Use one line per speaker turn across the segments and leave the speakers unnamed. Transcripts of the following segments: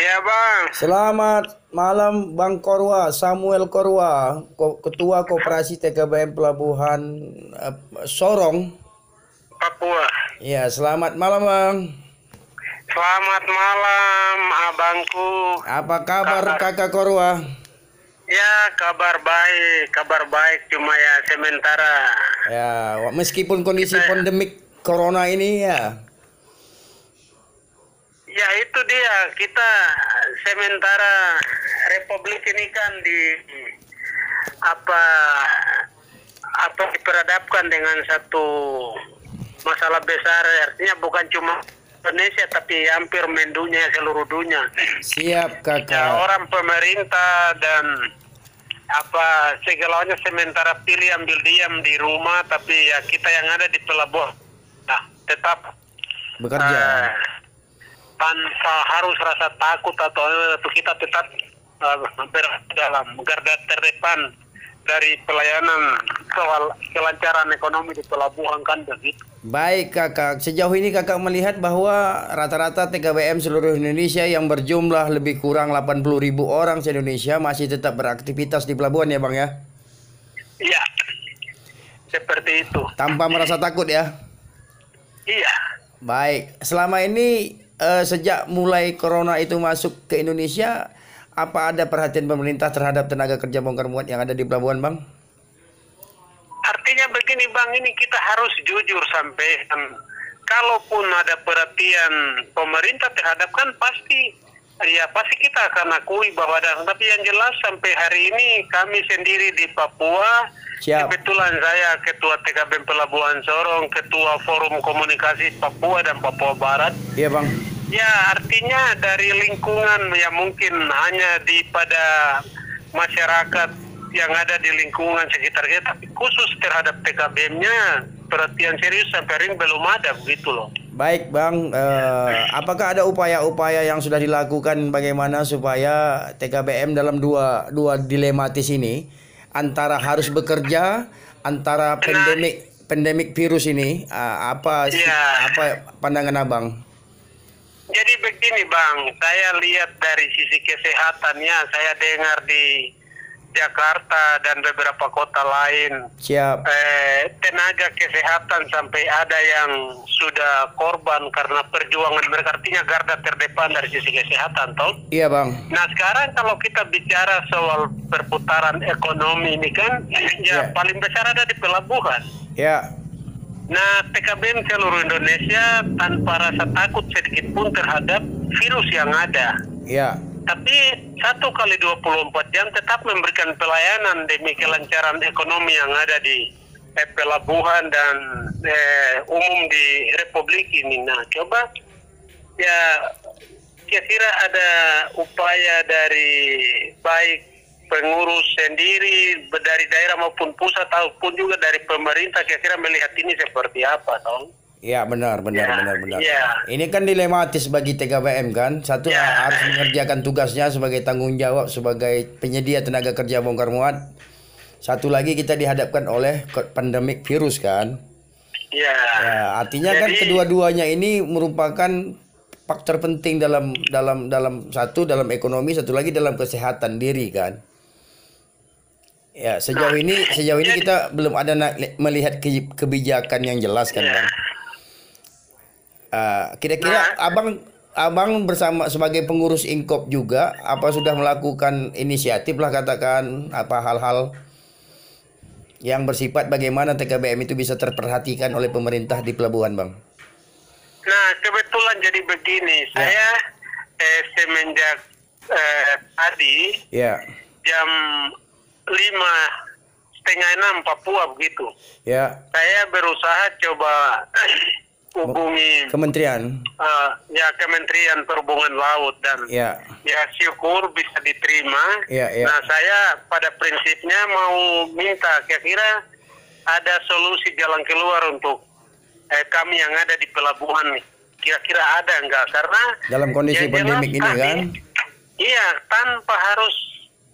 Ya bang.
Selamat malam Bang Korwa, Samuel Korwa, Ko- Ketua Koperasi TKBM Pelabuhan eh, Sorong.
Papua.
Ya, selamat malam Bang.
Selamat malam abangku.
Apa kabar Kakak Korwa?
Ya kabar baik, kabar baik cuma ya sementara.
Ya, meskipun kondisi pandemik corona ini ya.
Ya itu dia kita sementara Republik ini kan di apa apa diperhadapkan dengan satu masalah besar artinya bukan cuma Indonesia tapi hampir mendunia seluruh dunia.
Siap
Ya,
Kakak.
orang pemerintah dan apa segalanya sementara pilih ambil diam di rumah tapi ya kita yang ada di pelabuhan nah, tetap
Bekerja.
eh, tanpa harus rasa takut atau kita tetap berada dalam garda terdepan dari pelayanan soal kelancaran ekonomi di pelabuhan kan begitu.
Baik kakak, sejauh ini kakak melihat bahwa rata-rata TKBM seluruh Indonesia yang berjumlah lebih kurang 80 ribu orang se-Indonesia masih tetap beraktivitas di pelabuhan ya bang ya?
Iya. Seperti itu.
Tanpa merasa takut ya?
Iya.
Baik, selama ini eh, sejak mulai corona itu masuk ke Indonesia, apa ada perhatian pemerintah terhadap tenaga kerja bongkar muat yang ada di pelabuhan bang?
Artinya begini bang, ini kita harus jujur sampaikan. Kalaupun ada perhatian pemerintah terhadap kan pasti, ya pasti kita akan akui bahwa ada. Tapi yang jelas sampai hari ini kami sendiri di Papua,
Siap.
kebetulan saya Ketua TKB Pelabuhan Sorong, Ketua Forum Komunikasi Papua dan Papua Barat.
Iya bang.
Ya artinya dari lingkungan ya mungkin hanya di pada masyarakat yang ada di lingkungan sekitar kita, tapi khusus terhadap TKBM-nya perhatian serius sampai hari ini belum ada begitu loh.
Baik bang, eh, apakah ada upaya-upaya yang sudah dilakukan bagaimana supaya TKBM dalam dua dua dilematis ini antara harus bekerja antara pandemik pandemik virus ini eh, apa
Iya.
apa pandangan abang?
Jadi begini bang, saya lihat dari sisi kesehatannya, saya dengar di Jakarta dan beberapa kota lain
Siap.
eh, tenaga kesehatan sampai ada yang sudah korban karena perjuangan mereka artinya garda terdepan dari sisi kesehatan toh.
Iya bang.
Nah sekarang kalau kita bicara soal perputaran ekonomi ini kan
Ya.
ya paling besar ada di pelabuhan.
Ya.
Nah TKBM seluruh Indonesia tanpa rasa takut sedikit pun terhadap virus yang ada.
Ya.
Tapi satu kali 24 jam tetap memberikan pelayanan demi kelancaran ekonomi yang ada di eh, pelabuhan dan eh, umum di Republik ini. Nah, coba ya kira-kira ada upaya dari baik pengurus sendiri dari daerah maupun pusat ataupun juga dari pemerintah kira-kira melihat ini seperti apa, dong?
Ya benar benar
Ya,
benar benar.
ya.
Ini kan dilematis bagi TKBM kan. Satu
Ya.
harus mengerjakan tugasnya sebagai tanggung jawab sebagai penyedia tenaga kerja bongkar muat. Satu lagi kita dihadapkan oleh pandemik virus kan.
Ya.
Ya, artinya kan
Jadi-
kedua-duanya ini merupakan faktor penting dalam dalam dalam satu dalam ekonomi, satu lagi dalam kesehatan diri kan. Ya, sejauh ini sejauh ini kita belum ada melihat ke- kebijakan yang jelas kan,
Ya.
Bang. Ah, kira-kira abang abang bersama sebagai pengurus ingkop juga apa sudah melakukan inisiatif lah katakan apa hal-hal yang bersifat bagaimana TKBM itu bisa terperhatikan oleh pemerintah di pelabuhan bang?
Nah, kebetulan jadi begini, saya eh, semenjak eh, tadi
ya.
jam lima setengah enam Papua begitu,
ya
saya berusaha coba hubungi
kementerian
eh, ya Kementerian Perhubungan Laut dan
ya
ya syukur bisa diterima.
Ya, ya.
Nah, saya pada prinsipnya mau minta kira-kira ada solusi jalan keluar untuk eh, kami yang ada di pelabuhan nih. Kira-kira ada enggak? Karena
dalam kondisi
jelas
pandemik ini kan
Iya, tanpa harus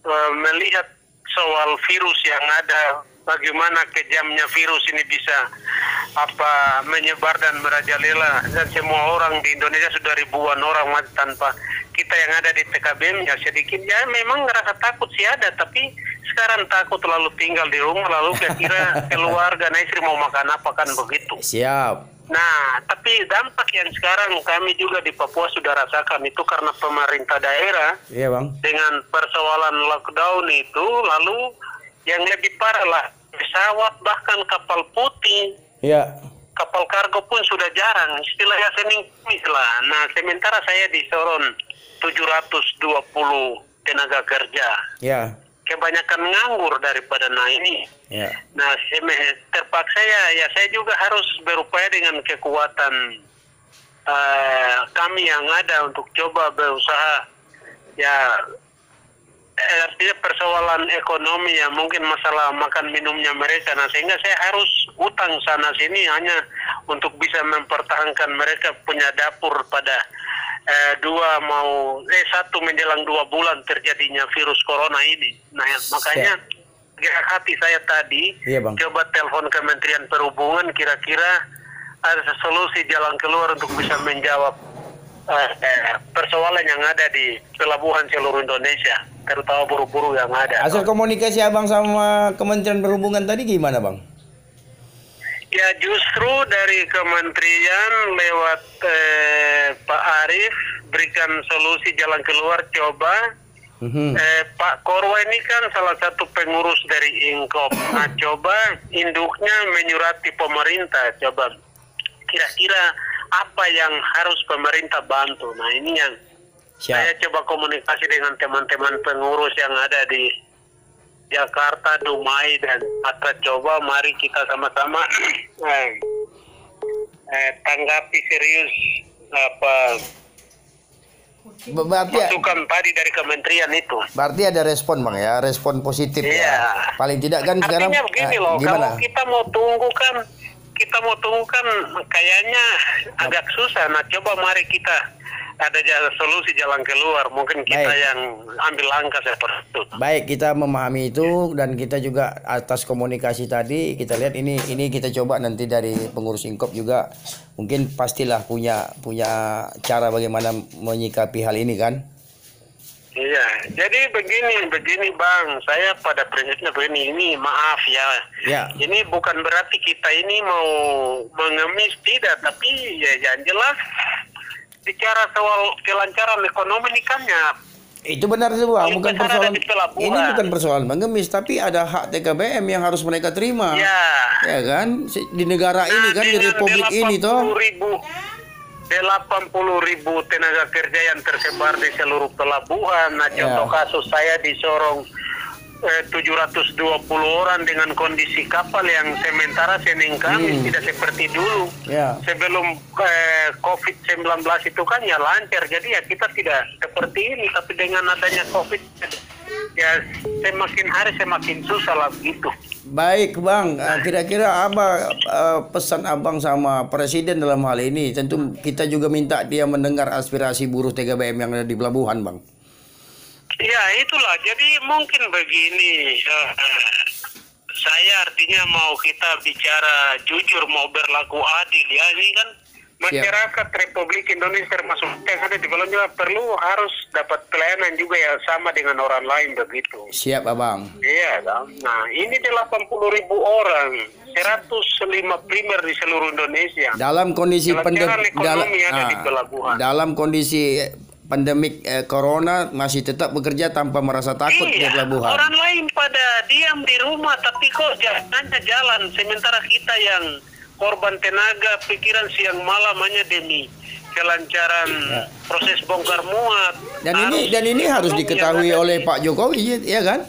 eh, melihat soal virus yang ada bagaimana kejamnya virus ini bisa apa menyebar dan merajalela. Dan semua orang di Indonesia sudah ribuan orang mati tanpa kita yang ada di TKBM ya sedikit ya memang ngerasa takut sih ada tapi sekarang takut lalu tinggal di rumah lalu kira-kira keluarga nah istri mau makan apa kan begitu.
Siap.
Nah, tapi dampak yang sekarang kami juga di Papua sudah rasakan itu karena pemerintah daerah
Iya bang.
dengan persoalan lockdown itu lalu yang lebih parah lah pesawat bahkan kapal putih
Iya.
kapal kargo pun sudah jarang istilahnya Senin Kamis lah nah sementara saya di Sorong 720 tenaga kerja
Iya.
Kebanyakan nganggur daripada nah ini
Iya.
Nah, terpaksa ya, ya saya juga harus berupaya dengan kekuatan eh, kami yang ada untuk coba berusaha. Ya eh, artinya persoalan ekonomi ya mungkin masalah makan minumnya mereka. Nah sehingga saya harus utang sana sini hanya untuk bisa mempertahankan mereka punya dapur pada eh, dua mau eh satu menjelang dua bulan terjadinya virus corona ini nah ya, makanya gerak hati saya tadi
Iya, Bang.
coba telepon Kementerian Perhubungan kira-kira ada solusi jalan keluar untuk bisa menjawab eh, eh, persoalan yang ada di pelabuhan seluruh Indonesia terutama buru-buru yang ada.
Hasil komunikasi abang sama Kementerian Perhubungan tadi gimana bang?
Ya justru dari kementerian lewat eh, Pak Arief berikan solusi jalan keluar coba
Mhm.
Eh, Pak Korwa ini kan salah satu pengurus dari Inkop. Nah, coba induknya menyurati pemerintah. Coba kira-kira apa yang harus pemerintah bantu. Nah, ini yang saya
Siap.
coba komunikasi dengan teman-teman pengurus yang ada di Jakarta, Dumai, dan Mata coba mari kita sama-sama eh, eh, tanggapi serius apa
Ber- Berarti
masukan tadi dari kementerian itu.
berarti ada respon bang ya, respon positif
Iya.
ya. Paling tidak kan sekarang
Artinya begini
eh,
loh,
gimana?
kalau kita mau tunggu kan, kita mau tunggu kan kayaknya agak susah. Nah, coba mari kita ada jalan solusi jalan keluar. Mungkin kita
Baik.
yang ambil langkah seperti itu.
Baik, kita memahami itu dan kita juga atas komunikasi tadi kita lihat ini ini kita coba nanti dari pengurus Inkop juga mungkin pastilah punya punya cara bagaimana menyikapi hal ini kan.
Iya, jadi begini, begini bang, saya pada prinsipnya begini, ini maaf ya,
Ya.
ini bukan berarti kita ini mau mengemis tidak, tapi ya yang jelas bicara soal kelancaran ekonomi ini kan ya
Itu benar itu bang,
Ini
bukan
kan
persoalan ini bukan persoalan mengemis, tapi ada hak TKBM yang harus mereka terima.
Ya.
Ya kan di negara ini kan di republik ini toh.
80 ribu 80 ribu tenaga kerja yang tersebar di seluruh pelabuhan. Nah,
Ya.
contoh kasus saya di Sorong eh, 720 orang dengan kondisi kapal yang sementara Senin Kamis
Hmm.
tidak seperti dulu.
Ya.
Sebelum eh, COVID-19 itu kan ya lancar. Jadi ya kita tidak seperti ini. Tapi dengan adanya COVID ya semakin hari semakin susah lah gitu.
Baik bang, Eh, kira-kira apa eh, pesan abang sama presiden dalam hal ini? Tentu kita juga minta dia mendengar aspirasi buruh TKBM yang ada di pelabuhan bang.
Ya itulah. Jadi mungkin begini. eh, saya artinya mau kita bicara jujur, mau berlaku adil ya. Ini kan masyarakat Republik Indonesia termasuk yang ada di Belanda perlu harus dapat pelayanan juga ya sama dengan orang lain begitu.
Siap abang.
Iya kan. Nah ini 80 ribu orang, 105 primer di seluruh Indonesia.
Dalam kondisi
ekonomi ada
ah,
di pelabuhan.
dalam kondisi pandemik eh, corona masih tetap bekerja tanpa merasa takut di
Iya,
pelabuhan.
orang lain pada diam di rumah tapi kok jalannya jalan sementara kita yang korban tenaga pikiran siang malam hanya demi kelancaran proses bongkar muat.
Dan ini dan ini harus diketahui oleh
di-
Pak Jokowi ya kan?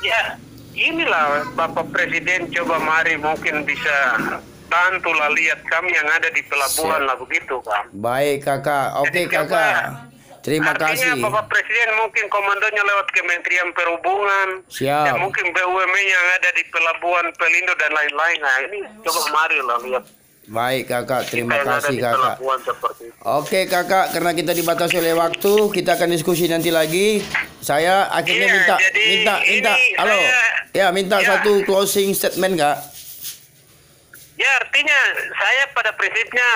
Ya, inilah Bapak Presiden coba mari mungkin bisa bantulah lihat kami yang ada di pelabuhan lah begitu kan.
Baik kakak, oke
Jadi coba,
kakak. Terima
Artinya
kasih.
Bapak Presiden mungkin komandonya lewat Kementerian Perhubungan.
Siap.
Dan mungkin BUMN yang ada di pelabuhan Pelindo dan lain-lain. Nah ini coba mari lah lihat.
Baik kakak, terima
Kita
kasih kakak. Oke kakak, karena kita dibatasi oleh waktu, kita akan diskusi nanti lagi. Saya akhirnya
Iya,
minta, minta, minta, halo,
saya-
ya minta
ya.
satu closing statement kak.
Ya artinya saya pada prinsipnya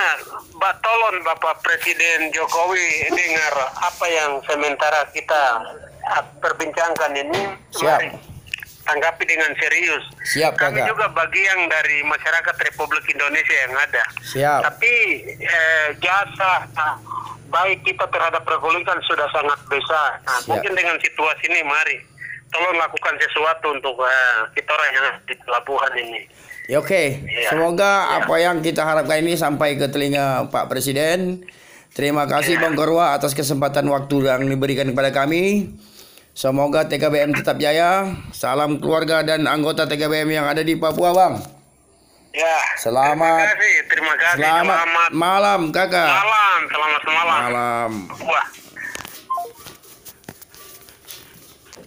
Mbak tolong Bapak Presiden Jokowi dengar apa yang sementara kita perbincangkan ini
Siap.
mari tanggapi dengan serius.
Siap,
Kami
kakak.
juga bagian dari masyarakat Republik Indonesia yang ada.
Siap.
Tapi eh, jasa ah, baik kita terhadap kan sudah sangat besar. Nah,
Siap.
mungkin dengan situasi ini mari tolong lakukan sesuatu untuk eh, kita orang yang di pelabuhan ini.
Ya, Oke,
Iya.
semoga
Iya.
apa yang kita harapkan ini sampai ke telinga Pak Presiden. Terima kasih
Iya.
Bang Korwa atas kesempatan waktu yang diberikan kepada kami. Semoga TKBM tetap jaya. Salam keluarga dan anggota TKBM yang ada di Papua, Bang.
Ya.
Selamat-
Terima kasih. Terima kasih.
Selamat
Selamat
malam, Kakak.
malam. Selamat malam.
Malam.
Wah.